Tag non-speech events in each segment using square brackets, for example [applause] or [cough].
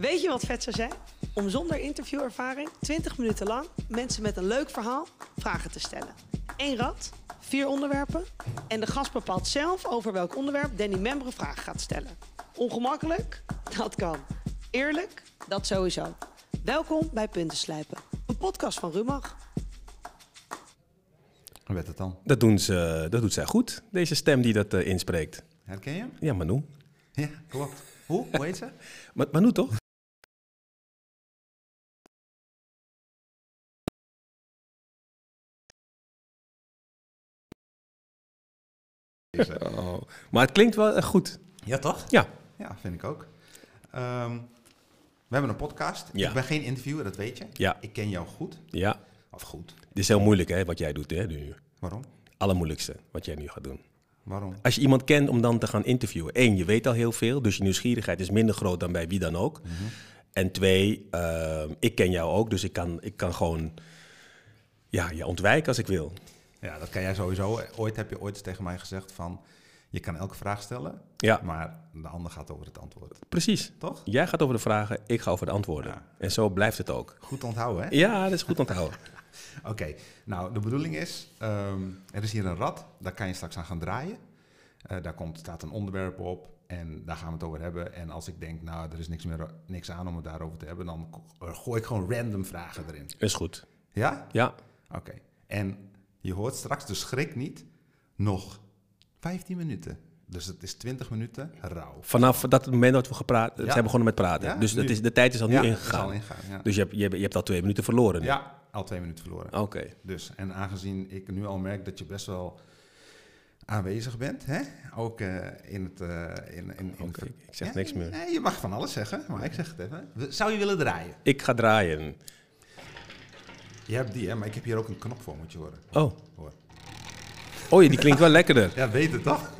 Weet je wat vet zou zijn? Om zonder interviewervaring 20 minuten lang mensen met een leuk verhaal vragen te stellen. Eén rad, vier onderwerpen en de gast bepaalt zelf over welk onderwerp Danny Member een vraag gaat stellen. Ongemakkelijk? Dat kan. Eerlijk? Dat sowieso. Welkom bij Puntenslijpen, een podcast van Rumach. Hoe werd het dan? Dat, doen ze, dat doet zij goed, deze stem die dat eh, inspreekt. Herken je hem? Ja, Manu. Ja, klopt. Hoe? Hoe heet ze? [laughs] Ma Manu toch? [laughs] Oh. Maar het klinkt wel eh, goed. Ja, toch? Ja. Ja, vind ik ook. Ehm, we hebben een podcast. Ja. Ik ben geen interviewer, dat weet je. Ja. Ik ken jou goed. Ja. Of goed. Dit is heel moeilijk hè, wat jij doet hè, nu. Waarom? Allermoeilijkste wat jij nu gaat doen. Waarom? Als je iemand kent om dan te gaan interviewen. Eén, je weet al heel veel, dus je nieuwsgierigheid is minder groot dan bij wie dan ook. En twee, ehm, ik ken jou ook, dus ik kan, ik kan gewoon ja, je ontwijken als ik wil. Ja, dat kan jij sowieso. Ooit heb je ooit eens tegen mij gezegd van... Je kan elke vraag stellen, Ja, maar de ander gaat over het antwoord. precies. Toch? Jij gaat over de vragen, ik ga over de antwoorden. Ja. En zo blijft het ook. Goed onthouden, hè? Ja, dat is goed onthouden. [laughs] Oké, nou de bedoeling is, ehm, er is hier een rad, daar kan je straks aan gaan draaien. Eh, daar komt, staat een onderwerp op en daar gaan we het over hebben. En als ik denk, nou er is niks, meer, niks aan om het daarover te hebben, dan gooi ik gewoon random vragen erin. is goed. Ja? Ja, Oké. En je hoort straks, dus schrik niet, nog 15 minuten. Dus het is 20 minuten rauw. vanaf dat moment dat we gepraat, Ja. zijn begonnen met praten. Ja, dus dat is, de tijd is al nu ja, ingegaan. al. Dus je hebt, je, hebt, je hebt al twee minuten verloren. nu. ja, al twee minuten verloren. Oké. Dus, en aangezien ik nu al merk dat je best wel aanwezig bent, hè? ook eh, in het... eh, in, in, in Oké, het- ik zeg niks meer. Nee, je mag van alles zeggen, maar ik zeg het even. Zou je willen draaien? Ik ga draaien. Je hebt die, hè? maar ik heb hier ook een knop voor, moet je horen. Oh. Hoor. Oh, ja, die klinkt wel lekkerder. [laughs] Ja, weet het toch?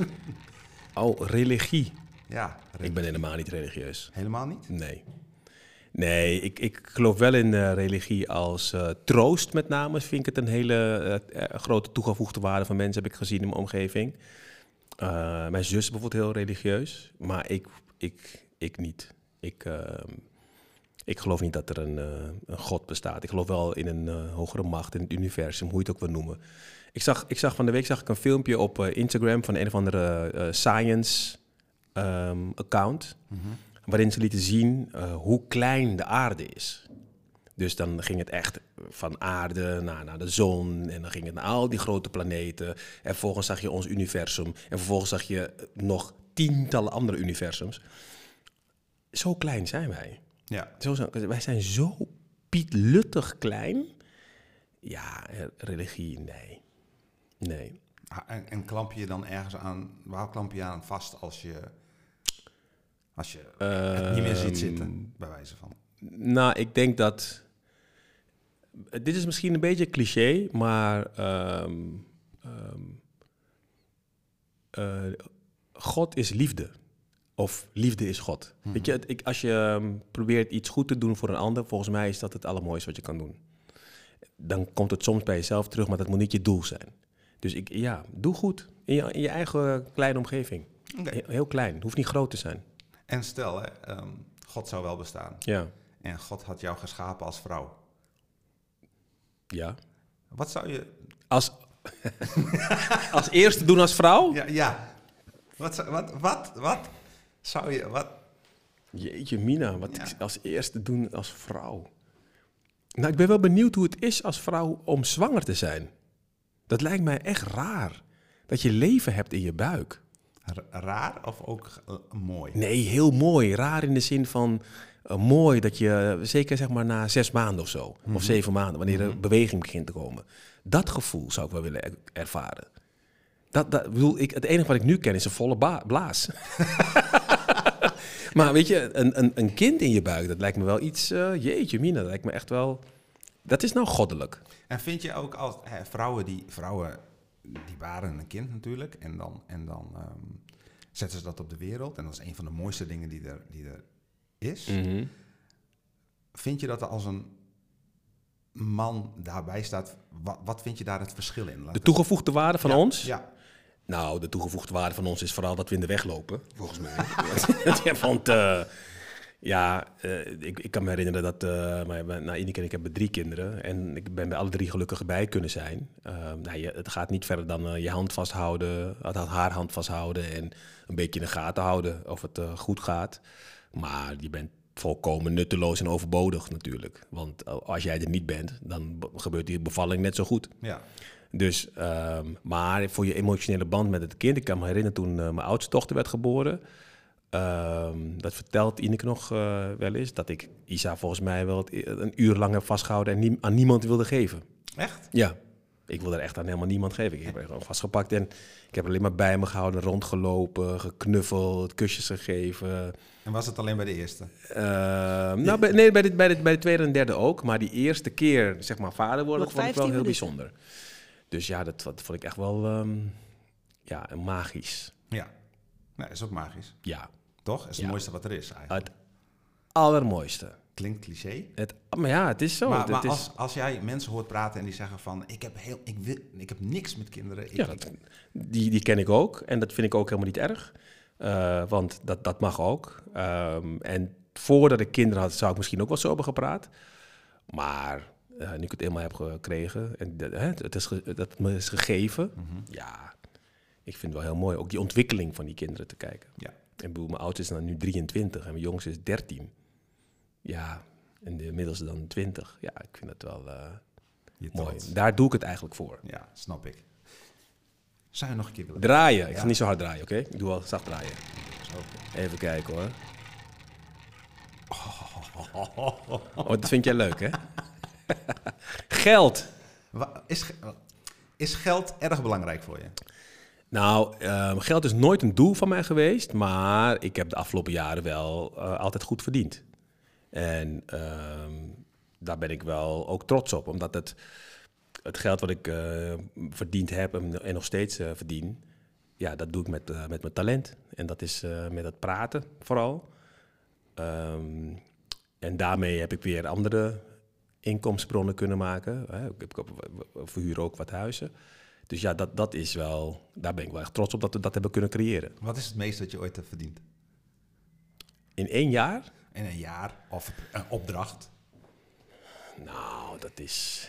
Oh, religie. ja, Ik ben helemaal niet religieus. helemaal niet. Nee. Nee, ik, ik geloof wel in eh, religie als eh, troost met name. Vind ik het een hele eh, grote toegevoegde waarde van mensen, heb ik gezien in mijn omgeving. Mijn zus is bijvoorbeeld heel religieus, maar ik, ik, ik niet. Ik, ehm, ik geloof niet dat er een, eh, een God bestaat. Ik geloof wel in een eh, hogere macht, in het universum, hoe je het ook wil noemen. Ik zag, ik zag van de week zag ik een filmpje op eh, Instagram van een of andere science ehm, account waarin ze lieten zien hoe klein de aarde is. Dus dan ging het echt van aarde naar, naar de zon en dan ging het naar al die grote planeten. En vervolgens zag je ons universum en vervolgens zag je nog tientallen andere universums. Zo klein zijn wij. Ja, Zo, zijn- wij zijn zo pietluttig klein. Ja, eh, religie, nee. Nee. Ah, en, en klamp je dan ergens aan, waar klamp je je aan vast als je, als je het niet meer ziet Ehm, zitten, bij wijze van? Nou, ik denk dat. Dit is misschien een beetje cliché, maar. ehm, ehm, eh, God is liefde. Of liefde is God. Weet je, het- ik, als je ehm, probeert iets goed te doen voor een ander, volgens mij is dat het allermooiste wat je kan doen. Dan komt het soms bij jezelf terug, maar dat moet niet je doel zijn. Dus ik, ja, doe goed in je, in je eigen kleine omgeving. Heel, heel klein, hoeft niet groot te zijn. En stel, hè, ehm, God zou wel bestaan. Ja, En God had jou geschapen als vrouw. ja. Wat zou je... Als, [laughs] als eerste doen als vrouw? Ja, ja. Wat, wat, wat, wat zou je... Wat, Jeetje, Mina, wat Ja. ik als eerste doen als vrouw. Nou, ik ben wel benieuwd hoe het is als vrouw om zwanger te zijn. Dat lijkt mij echt raar. Dat je leven hebt in je buik. raar of ook eh, mooi? Nee, heel mooi. Raar in de zin van eh, mooi dat je, zeker zeg maar na zes maanden of zo, of zeven maanden, wanneer er beweging begint te komen. Dat gevoel zou ik wel willen er- ervaren. Dat, dat, bedoel, ik, het enige wat ik nu ken is een volle blaas. [laughs] maar weet je, een, een, een kind in je buik, dat lijkt me wel iets, eh, jeetje mina, dat lijkt me echt wel, dat is nou goddelijk. En vind je ook als hè, vrouwen die vrouwen die waren een kind natuurlijk en dan en dan ehm, zetten ze dat op de wereld en dat is een van de mooiste dingen die er die er is. Mhm. Vind je dat er als een man daarbij staat, wat, wat vind je daar het verschil in? Laat De toegevoegde waarde van Ja, ons? Ja, Nou, de toegevoegde waarde van ons is vooral dat we in de weg lopen, volgens mij. [laughs] ja, want eh, Ja, eh, ik, ik kan me herinneren dat uh, mijn, nou, Ineke en ik hebben drie kinderen. En ik ben bij alle drie gelukkig bij kunnen zijn. Uh, nou, je, het gaat niet verder dan je hand vasthouden, haar hand vasthouden en een beetje in de gaten houden of het goed gaat. Maar je bent volkomen nutteloos en overbodig natuurlijk. Want als jij er niet bent, dan gebeurt die bevalling net zo goed. Ja. Dus, um, maar voor je emotionele band met het kind, ik kan me herinneren toen mijn oudste dochter werd geboren. Um, dat vertelt Ineke nog uh, wel eens, dat ik Isa volgens mij wel een uur lang heb vastgehouden en nie aan niemand wilde geven. Echt? Ja. Ik wilde er echt aan helemaal niemand geven. Ik heb er gewoon vastgepakt en ik heb er alleen maar bij me gehouden, rondgelopen, geknuffeld, kusjes gegeven. En was het alleen bij de eerste? Uh, nou, bij, nee, bij de, bij, de, bij de tweede en derde ook. Maar die eerste keer, zeg maar, vader worden, vond ik wel heel minuten. Dus ja, dat, dat, vond ik echt wel um, ja, magisch. Ja, nou, is ook magisch. Ja. Toch? is het mooiste wat er is eigenlijk. Het allermooiste. Klinkt cliché. Het, maar ja, het is zo. Maar, het, maar is... als, als jij mensen hoort praten en die zeggen van... ik heb, heel, ik wil, ik heb niks met kinderen. Ik, ja, dat, die, die ken ik ook. En dat vind ik ook helemaal niet erg. Uh, want dat, dat mag ook. Um, en voordat ik kinderen had, zou ik misschien ook wel zo hebben gepraat. Maar uh, nu ik het eenmaal heb gekregen en de, hè, het is dat me is gegeven... Mm -hmm. ja, ik vind het wel heel mooi. Ook die ontwikkeling van die kinderen te kijken. Ja. En bedoel, mijn oudste is dan nu 23 en mijn jongste is 13. Ja, en de middelste dan 20. Ja, ik vind dat wel uh, mooi. Daar doe ik het eigenlijk voor. Ja, snap ik. Zou je nog een keer willen draaien? Ik ga niet zo hard draaien, oké? Okay? Ik doe wel zacht draaien. Even kijken hoor. Oh, dat vind jij leuk, hè? [laughs] [laughs] geld. Is, is geld erg belangrijk voor je? Nou, uh, geld is nooit een doel van mij geweest, maar ik heb de afgelopen jaren wel uh, altijd goed verdiend. En uh, daar ben ik wel ook trots op, omdat het, het geld wat ik uh, verdiend heb en, en nog steeds verdien, ja, dat doe ik met, met mijn talent. En dat is met het praten vooral. Um, en daarmee heb ik weer andere inkomstenbronnen kunnen maken. Ik, verhuur ook wat huizen. Dus ja, dat, dat is wel, daar ben ik wel echt trots op dat we dat hebben kunnen creëren. Wat is het meeste dat je ooit hebt verdiend? In één jaar? In een jaar of een opdracht? Nou, dat is.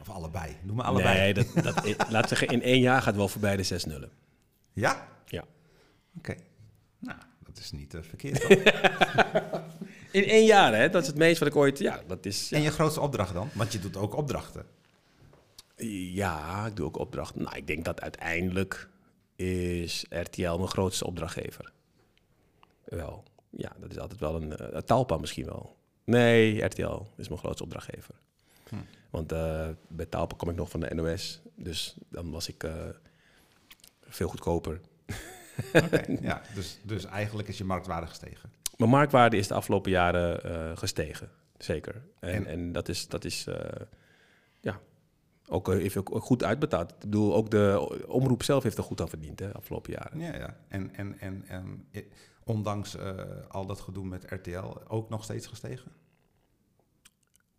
Of allebei? Noem maar allebei. Nee, dat, dat, [laughs] laat zeggen, in één jaar gaat wel voorbij de zes nullen. Ja? Ja. Oké. Okay. Nou, dat is niet uh, verkeerd. [laughs] in één jaar, hè? Dat is het meest wat ik ooit. Ja, dat is. Ja. En je grootste opdracht dan? Want je doet ook opdrachten. Ja, ik doe ook opdrachten. Nou, ik denk dat uiteindelijk is RTL mijn grootste opdrachtgever. Wel, ja, dat is altijd wel een, uh, Talpa misschien wel. Nee, RTL is mijn grootste opdrachtgever. Hm. Want uh, bij Talpa kom ik nog van de NOS, dus dan was ik uh, veel goedkoper. Okay, [laughs] ja, dus, dus eigenlijk is je marktwaarde gestegen? Mijn marktwaarde is de afgelopen jaren gestegen, zeker. En, en? en dat is, dat is ja, ook even ook goed uitbetaald. Ik bedoel, ook de omroep zelf heeft er goed aan verdiend, hè, afgelopen jaren. Ja, ja. En, en, en, en ondanks uh, al dat gedoe met RTL ook nog steeds gestegen?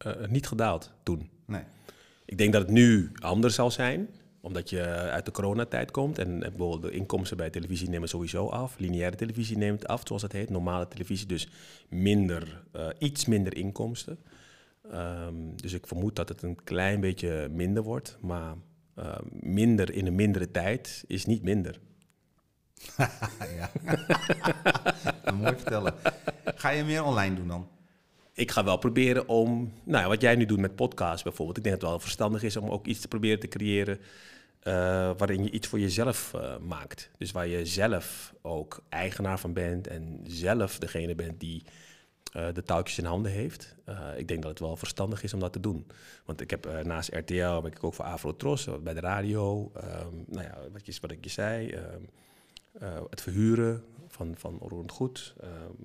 Uh, niet gedaald toen. Nee. Ik denk dat het nu anders zal zijn, omdat je uit de coronatijd komt. En bijvoorbeeld de inkomsten bij televisie nemen sowieso af. Lineaire televisie neemt af, zoals het heet. Normale televisie dus minder, uh, iets minder inkomsten. Um, dus ik vermoed dat het een klein beetje minder wordt. Maar uh, minder in een mindere tijd is niet minder. [laughs] ja. [laughs] mooi vertellen. Ga je meer online doen dan? Ik ga wel proberen om, nou ja, wat jij nu doet met podcasts bijvoorbeeld. Ik denk dat het wel verstandig is om ook iets te proberen te creëren uh, waarin je iets voor jezelf uh, maakt. Dus waar je zelf ook eigenaar van bent en zelf degene bent die uh, de touwtjes in handen heeft. Ik denk dat het wel verstandig is om dat te doen. Want ik heb naast RTL, ben ik ook voor Afrotros, bij de radio. Um, nou ja, wat, je, wat ik je zei, um, het verhuren van, van goed. Um,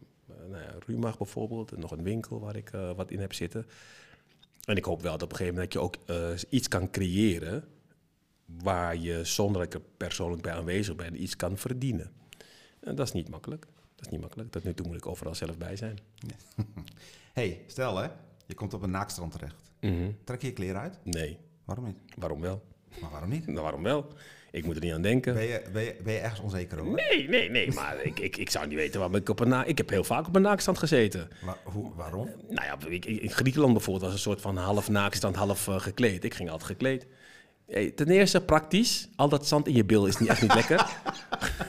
nou ja, Rumach bijvoorbeeld, en nog een winkel waar ik wat in heb zitten. En ik hoop wel dat op een gegeven moment dat je ook iets kan creëren... waar je zonder dat ik er persoonlijk bij aanwezig ben, iets kan verdienen. En dat is niet makkelijk. Dat is niet makkelijk. Tot nu toe moet ik overal zelf bij zijn. Ja. [laughs] hey, stel hè, je komt op een naakstrand terecht. Mm -hmm. Trek je je kleren uit? Nee. Waarom niet? Waarom wel? Maar waarom niet? Nou, waarom wel? Ik moet er niet aan denken. Ben je, ben je, ben je ergens onzeker over? Nee, nee, nee, maar ik, ik, ik zou niet weten waarom ik op een na... Ik heb heel vaak op een naakstand gezeten. Wa- hoe, waarom? Nou ja, ik, in Griekenland bijvoorbeeld was een soort van half naakstand, half eh, gekleed. Ik ging altijd gekleed. Hey, ten eerste praktisch, al dat zand in je bil is niet, echt niet lekker.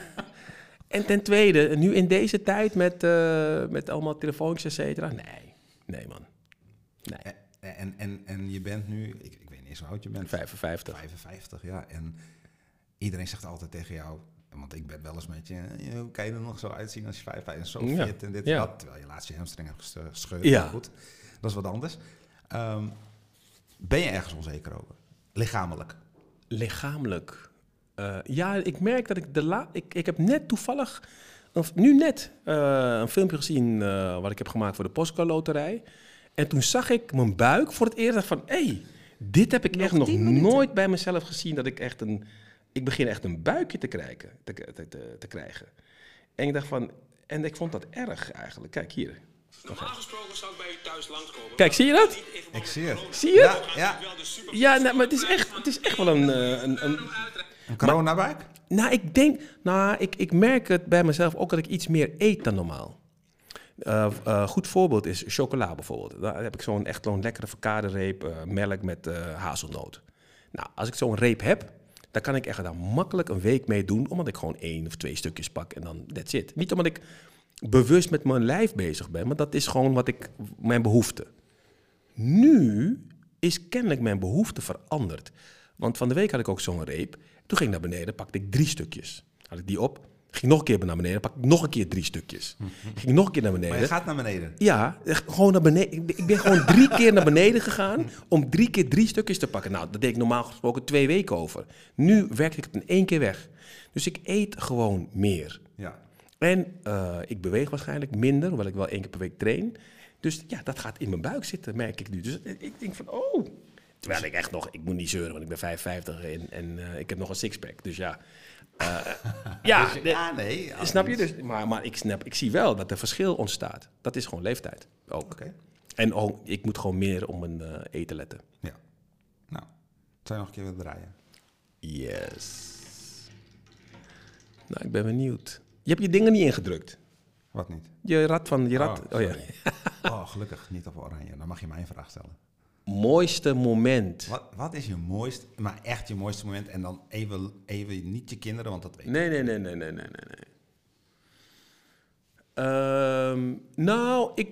[laughs] en ten tweede, nu in deze tijd met, eh, met allemaal telefoontjes, et cetera. Nee, nee man. Nee, En, en, en, en je bent nu, ik, eens hoe oud je bent. 55. 55, ja. En iedereen zegt altijd tegen jou, want ik ben wel eens met je, eh, hoe kan je er nog zo uitzien als je 55 en zo Ja, fit en dit ja. dat. Terwijl je laatst je hamstring hebt ges- gescheurd. Ja. Goed, dat is wat anders. Ehm, ben je ergens onzeker over? Lichamelijk? Lichamelijk. Eh, ja, ik merk dat ik de la ik, ik heb net toevallig, een- nu net, eh, een filmpje gezien eh, wat ik heb gemaakt voor de Postcode Loterij. En toen zag ik mijn buik voor het eerst van, hé, hey, dit heb ik Nog echt nog 10 minuten. nooit bij mezelf gezien. Dat ik echt een, ik begin echt een buikje te krijgen. Te, te, te, te krijgen. En ik dacht van, en ik vond dat erg eigenlijk. Kijk hier. Normaal gesproken zou ik bij u thuis langskomen. Kijk, zie je dat? Ik zie het. Zie je het? Ja, ja. Ja, nee, maar het is echt, het is echt wel een, eh, een, een, Een coronabuik? Nou, ik denk, nou, ik, ik merk het bij mezelf ook dat ik iets meer eet dan normaal. Eh, goed voorbeeld is chocola bijvoorbeeld. Daar heb ik zo'n echt zo'n lekkere verkadereep, eh melk met hazelnoot. Nou, als ik zo'n reep heb, dan kan ik echt daar makkelijk een week mee doen, omdat ik gewoon één of twee stukjes pak en dan that's it. Niet omdat ik bewust met mijn lijf bezig ben, maar dat is gewoon wat ik, mijn behoefte. Nu is kennelijk mijn behoefte veranderd. Want van de week had ik ook zo'n reep. Toen ging ik naar beneden, pakte ik drie stukjes. Had ik die op, ging nog een keer naar beneden, pakte ik nog een keer drie stukjes. Ging nog een keer naar Maar je beneden. gaat naar beneden. Ja, gewoon naar beneden. Ik ben- Ik ben gewoon drie keer naar beneden gegaan om drie keer drie stukjes te pakken. Nou, dat deed ik normaal gesproken twee weken over. Nu werk ik het in één keer weg. Dus ik eet gewoon meer. Ja. En eh, ik beweeg waarschijnlijk minder, hoewel ik wel één keer per week train. Dus ja, dat gaat in mijn buik zitten, merk ik nu. Dus ik denk van, oh. Terwijl ik echt nog, ik moet niet zeuren, want ik ben 55 en, en eh, ik heb nog een sixpack. Dus ja. Eh, ja, [laughs] de- Ja, nee. ja, snap je? Dus, maar maar ik, snap, ik zie wel dat er verschil ontstaat. Dat is gewoon leeftijd ook. Oké. En ook, ik moet gewoon meer op mijn eh, eten letten. Ja. Nou, zou je nog een keer willen draaien? Yes. Nou, ik ben benieuwd. Je hebt je dingen niet ingedrukt. Wat niet? Je rad van je rad. Oh, Oh, ja. [laughs] Oh, gelukkig niet op oranje. Dan mag je mij een vraag stellen. Mooiste moment. Wat, wat is je mooiste, maar echt je mooiste moment? En dan even, even niet je kinderen, want dat weet ik. Nee, nee, nee, nee, nee, nee, nee. nee. Ehm, nou, ik,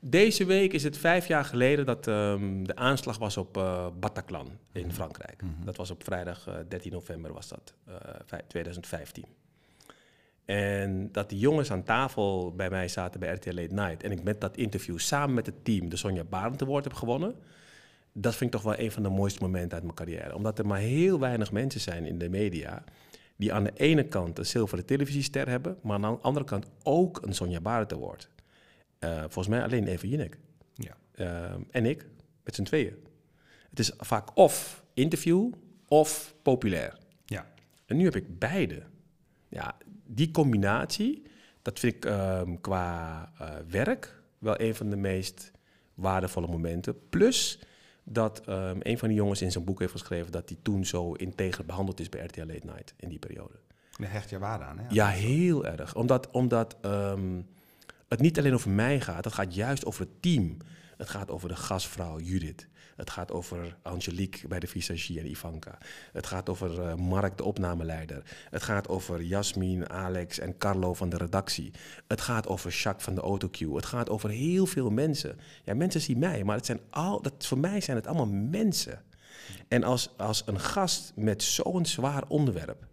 deze week is het vijf jaar geleden dat ehm, de aanslag was op eh, Bataclan in Frankrijk. Dat was op vrijdag eh, 13 november was dat, eh, vij- 2015. En dat die jongens aan tafel bij mij zaten bij RTL Late Night. En ik met dat interview samen met het team de Sonja Barend Award heb gewonnen. Dat vind ik toch wel een van de mooiste momenten uit mijn carrière. Omdat er maar heel weinig mensen zijn in de media... die aan de ene kant een zilveren televisiester hebben... maar aan de andere kant ook een Sonja Barend Award. Eh, volgens mij alleen Eva Jinek. Ja. Ehm, en ik, met z'n tweeën. Het is vaak of interview of populair. Ja. En nu heb ik beide. Ja, die combinatie, dat vind ik ehm, qua eh, werk wel een van de meest waardevolle momenten. Plus dat ehm, een van die jongens in zijn boek heeft geschreven dat hij toen zo integer behandeld is bij RTL Late Night in die periode. Daar hecht je waarde aan, hè? Ja, heel erg. Omdat, omdat ehm, het niet alleen over mij gaat, het gaat juist over het team. Het gaat over de gastvrouw Judith. Het gaat over Angelique bij de visagie en Ivanka. Het gaat over eh, Mark, de opnameleider. Het gaat over Jasmin, Alex en Carlo van de redactie. Het gaat over Jacques van de autocue. Het gaat over heel veel mensen. Ja, mensen zien mij, maar het zijn al, dat, voor mij zijn het allemaal mensen. En als, als een gast met zo'n zwaar onderwerp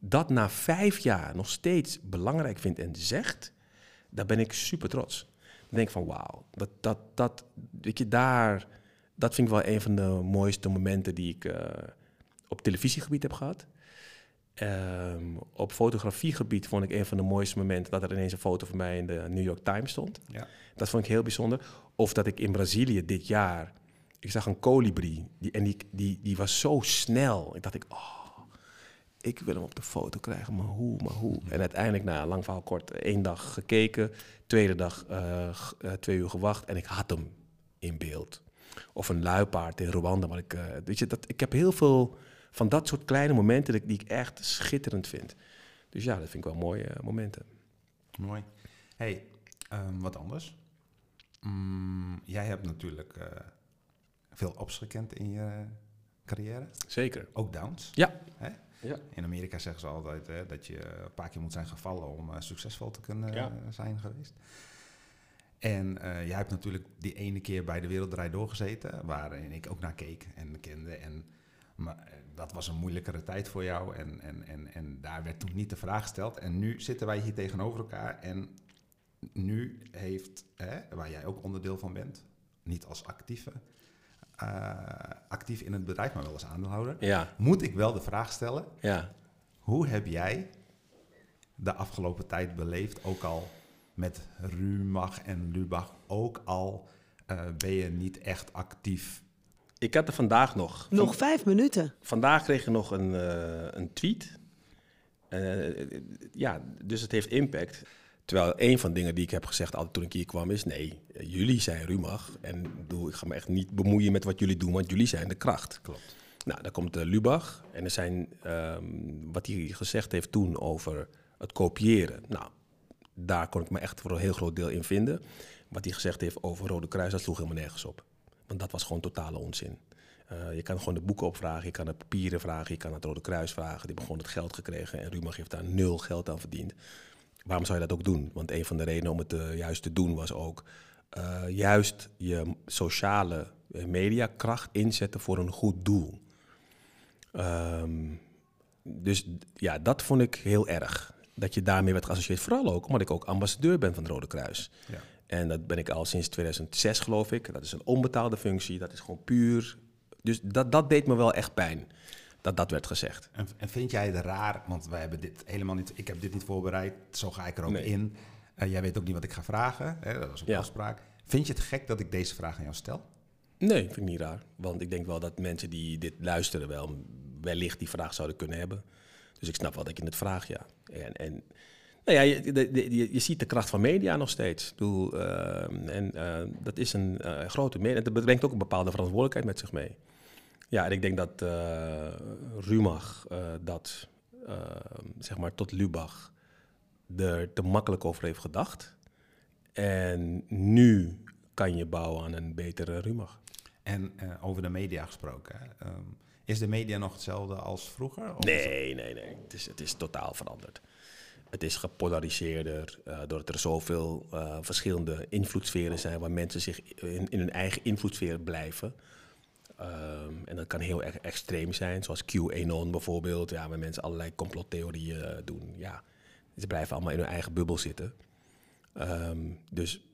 dat na vijf jaar nog steeds belangrijk vindt en zegt, daar ben ik super trots. Denk van wauw, dat, dat, dat, weet je, daar, dat vind ik wel een van de mooiste momenten die ik eh, op televisiegebied heb gehad. Ehm, op fotografiegebied vond ik een van de mooiste momenten dat er ineens een foto van mij in de New York Times stond. Ja. Dat vond ik heel bijzonder. Of dat ik in Brazilië dit jaar, ik zag een kolibrie die, en die, die, die was zo snel. Ik dacht ik, oh, ik wil hem op de foto krijgen, maar hoe, maar hoe? En uiteindelijk, nou, ja, lang verhaal kort, één dag gekeken, tweede dag eh, eh, twee uur gewacht en ik had hem in beeld. Of een luipaard in Rwanda. Wat ik, eh, weet je, dat, ik heb heel veel van dat soort kleine momenten die, die ik echt schitterend vind. Dus ja, dat vind ik wel mooie momenten. Mooi. Hey, ehm, wat anders. Mm, jij hebt natuurlijk veel ups gekend in je carrière. Zeker. Ook downs. Ja. Hè? Ja. In Amerika zeggen ze altijd hè, dat je een paar keer moet zijn gevallen om eh, succesvol te kunnen Ja. eh, zijn geweest. En eh, jij hebt natuurlijk die ene keer bij de Wereldrijd doorgezeten, waarin ik ook naar keek en kende. En maar, dat was een moeilijkere tijd voor jou en, en, en, en daar werd toen niet de vraag gesteld. En nu zitten wij hier tegenover elkaar en nu heeft, hè, waar jij ook onderdeel van bent, niet als actieve, eh, actief in het bedrijf, maar wel als aandeelhouder, Ja, moet ik wel de vraag stellen, ja. hoe heb jij de afgelopen tijd beleefd, ook al met Rumach en Lubach, ook al eh, ben je niet echt actief? Ik had er vandaag nog. Nog vijf minuten. Vandaag kreeg je nog een, eh, een tweet. Eh, ja, dus het heeft impact. Terwijl een van de dingen die ik heb gezegd altijd toen ik hier kwam is... nee, eh, jullie zijn Rumach en ik ga me echt niet bemoeien met wat jullie doen... want jullie zijn de kracht. Klopt. Nou, dan komt de Lubach en er zijn... ehm, wat hij gezegd heeft toen over het kopiëren. Nou, daar kon ik me echt voor een heel groot deel in vinden. Wat hij gezegd heeft over Rode Kruis, dat sloeg helemaal nergens op. Want dat was gewoon totale onzin. Eh, je kan gewoon de boeken opvragen, je kan de papieren vragen, je kan het Rode Kruis vragen. Die hebben gewoon het geld gekregen en Rumach heeft daar nul geld aan verdiend. Waarom zou je dat ook doen? Want een van de redenen om het eh, juist te doen was ook eh, juist je sociale eh, mediakracht inzetten voor een goed doel. Ehm, dus ja, dat vond ik heel erg. Dat je daarmee werd geassocieerd. Vooral ook omdat ik ook ambassadeur ben van het Rode Kruis. Ja. En dat ben ik al sinds 2006, geloof ik. Dat is een onbetaalde functie. Dat is gewoon puur. Dus dat, dat deed me wel echt pijn. Dat dat werd gezegd. En, en vind jij het raar, want wij hebben dit helemaal niet, ik heb dit niet voorbereid, zo ga ik er ook Nee. in. Eh, jij weet ook niet wat ik ga vragen, hè? dat was Ja. afspraak. Vind je het gek dat ik deze vraag aan jou stel? Nee, vind ik niet raar. Want ik denk wel dat mensen die dit luisteren wel wellicht die vraag zouden kunnen hebben. Dus ik snap wel dat je het vraagt, ja. En, en nou ja, je, de- de- je, je ziet de kracht van media nog steeds. Ik bedoel, eh, en eh, dat is een eh, grote media. Dat brengt ook een bepaalde verantwoordelijkheid met zich mee. Ja, en ik denk dat eh Rumach eh, dat, eh, zeg maar, tot Lubach er te makkelijk over heeft gedacht. En nu kan je bouwen aan een betere Rumach. En over de media gesproken, ehm, is de media nog hetzelfde als vroeger? Of Nee, nee, nee. Het is, het is totaal veranderd. Het is gepolariseerder, eh, doordat er zoveel verschillende invloedssferen zijn waar mensen zich in, in hun eigen invloedssfeer blijven. Ehm, en dat kan heel erg extreem zijn, zoals QAnon bijvoorbeeld, ja, waar mensen allerlei complottheorieën eh, doen. Ja, ze blijven allemaal in hun eigen bubbel zitten. Ehm, dus,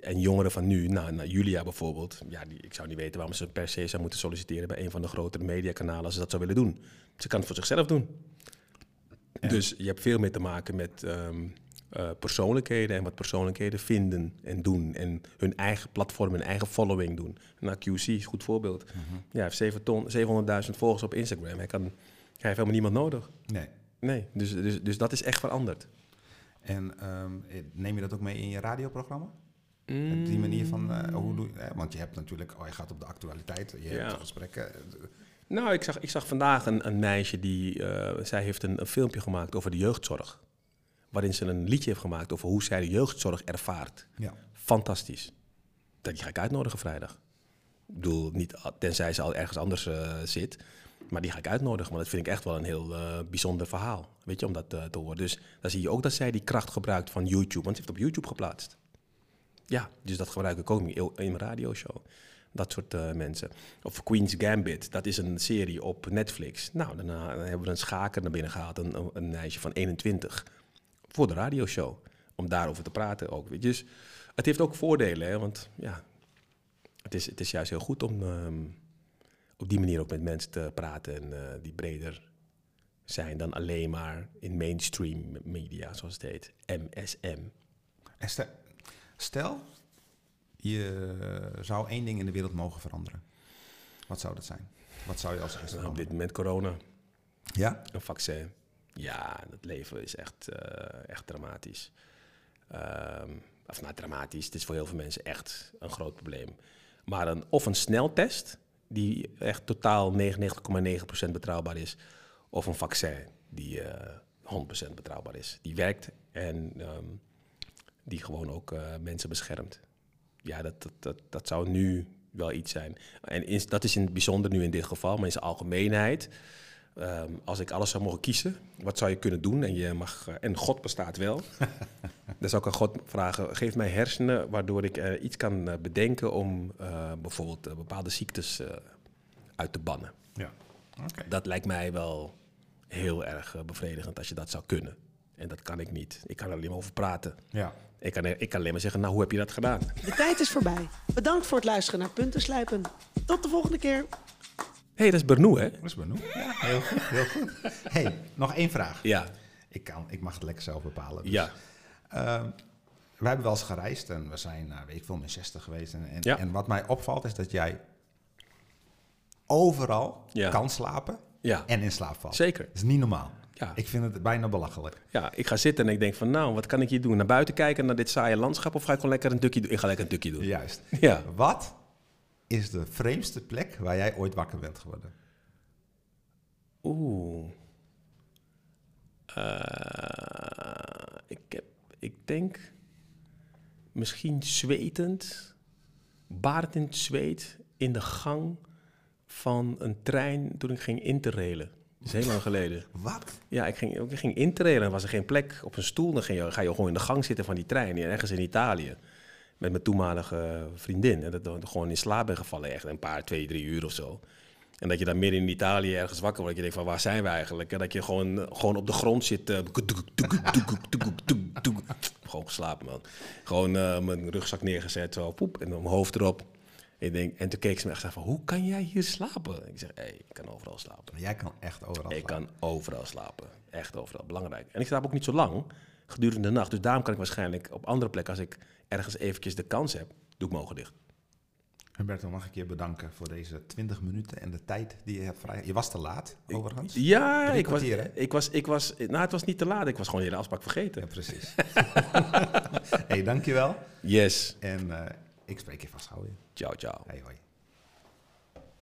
en jongeren van nu, nou, nou, Julia bijvoorbeeld, ja, die, ik zou niet weten waarom ze per se zou moeten solliciteren bij een van de grotere mediakanalen als ze dat zou willen doen. Ze kan het voor zichzelf doen. Dus je hebt veel meer te maken met ehm, eh, persoonlijkheden en wat persoonlijkheden vinden en doen. En hun eigen platform, hun eigen following doen. Nou, QC is een goed voorbeeld. Ja, hij heeft zeven ton- 700.000 volgers op Instagram. Hij, kan, hij heeft helemaal niemand nodig. Nee. Nee, dus, dus, dus dat is echt veranderd. En ehm, eh, neem je dat ook mee in je radioprogramma? Die manier van, eh, hoe doe je, eh, want je hebt natuurlijk, oh, je gaat op de actualiteit, je Ja. hebt gesprekken. Nou, ik zag, ik zag vandaag een, een meisje die, zij heeft een, een filmpje gemaakt over de jeugdzorg. Waarin ze een liedje heeft gemaakt over hoe zij de jeugdzorg ervaart. ja. Fantastisch. Dat die ga ik uitnodigen vrijdag. Ik bedoel, niet, tenzij ze al ergens anders eh, zit. Maar die ga ik uitnodigen, want dat vind ik echt wel een heel eh, bijzonder verhaal. Weet je, om dat eh, te horen. Dus dan zie je ook dat zij die kracht gebruikt van YouTube. Want ze heeft op YouTube geplaatst. Ja, dus dat gebruik ik ook in in mijn radioshow. Dat soort mensen. Of Queen's Gambit, dat is een serie op Netflix. Nou, daarna hebben we een schaker naar binnen gehaald, een- een meisje van 21, voor de radioshow. Om daarover te praten ook. Weet je. Dus het heeft ook voordelen, hè, want ja, het is, het is juist heel goed om ehm, op die manier ook met mensen te praten en eh, die breder zijn dan alleen maar in mainstream media, zoals het heet, MSM. En stel, stel, je zou één ding in de wereld mogen veranderen. Wat zou dat zijn? Wat zou je als eerste Nou, op dit moment corona. Ja? Een vaccin. Ja, het leven is echt, eh, echt dramatisch. Ehm, of nou, dramatisch. Het is voor heel veel mensen echt een groot probleem. Maar een, of een sneltest, die echt totaal 99,9% betrouwbaar is. Of een vaccin, die eh 100% betrouwbaar is. Die werkt en ehm, die gewoon ook eh, mensen beschermt. Ja, dat, dat, dat, dat zou nu wel iets zijn. En dat is in het bijzonder nu in dit geval, maar in zijn algemeenheid. Ehm, als ik alles zou mogen kiezen, wat zou je kunnen doen? En, je mag, eh, en God bestaat wel. [laughs] Dan zou ik aan God vragen, geef mij hersenen waardoor ik eh, iets kan eh, bedenken om eh, bijvoorbeeld bepaalde ziektes eh, uit te bannen. Ja. Oké. Dat lijkt mij wel heel erg bevredigend als je dat zou kunnen. En dat kan ik niet. Ik kan er alleen maar over praten. Ja. Ik kan, ik kan alleen maar zeggen, nou, hoe heb je dat gedaan? De tijd is voorbij. Bedankt voor het luisteren naar Punten Slijpen. Tot de volgende keer. Hé, hey, dat is Bernoe, hè? Dat is benoemd. Ja, heel goed. Heel goed. hey, nog één vraag. Ja, Ik, kan, ik mag het lekker zelf bepalen. Dus. ja. Ehm, we hebben wel eens gereisd en we zijn, nou, weet ik veel, Manchester geweest. En, en, Ja. en wat mij opvalt is dat jij overal Ja. kan slapen Ja, en in slaap valt. zeker. Dat is niet normaal. Ja. Ik vind het bijna belachelijk. Ja, ik ga zitten en ik denk van, nou, wat kan ik hier doen? Naar buiten kijken, naar dit saaie landschap, of ga ik gewoon lekker een tukje doen? Ik ga lekker een tukje doen. Juist. Ja. Wat is de vreemdste plek waar jij ooit wakker bent geworden? Oeh. Eh, ik, heb, ik denk misschien zwetend, baardend zweet in de gang van een trein toen ik ging interrailen. Dat is heel lang geleden. [laughs] Wat? Ja, ik ging, ik ging interrailen. Was er geen plek op een stoel. Dan ging je, ga je gewoon in de gang zitten van die trein. Ergens in Italië. Met mijn toenmalige vriendin. En dat ik gewoon in slaap ben gevallen. Echt een paar, twee, drie uur of zo. En dat je dan midden in Italië ergens wakker wordt. Dat je denkt van waar zijn we eigenlijk? En dat je gewoon, gewoon op de grond zit. eh, [laughs] Gewoon geslapen man. Gewoon eh, mijn rugzak neergezet. Zo, poep, en dan mijn hoofd erop. Ik denk, en toen keek ze me echt aan van, hoe kan jij hier slapen? Ik zeg, ik kan overal slapen. Jij kan echt overal Ik slapen. kan overal slapen. Echt overal. Belangrijk. En ik slaap ook niet zo lang gedurende de nacht. Dus daarom kan ik waarschijnlijk op andere plekken, als ik ergens eventjes de kans heb, doe ik mijn ogen dicht. Humberto, mag ik je bedanken voor deze 20 minuten en de tijd die je hebt vrij. Je was te laat, overigens. Ja, ik was, ik, was, ik was... Nou, het was niet te laat. Ik was gewoon de hele afspraak vergeten. Ja, precies. [laughs] hey, dankjewel. Yes. En eh, ik spreek je vast gauw weer. Ciao, ciao. Hey, hoi.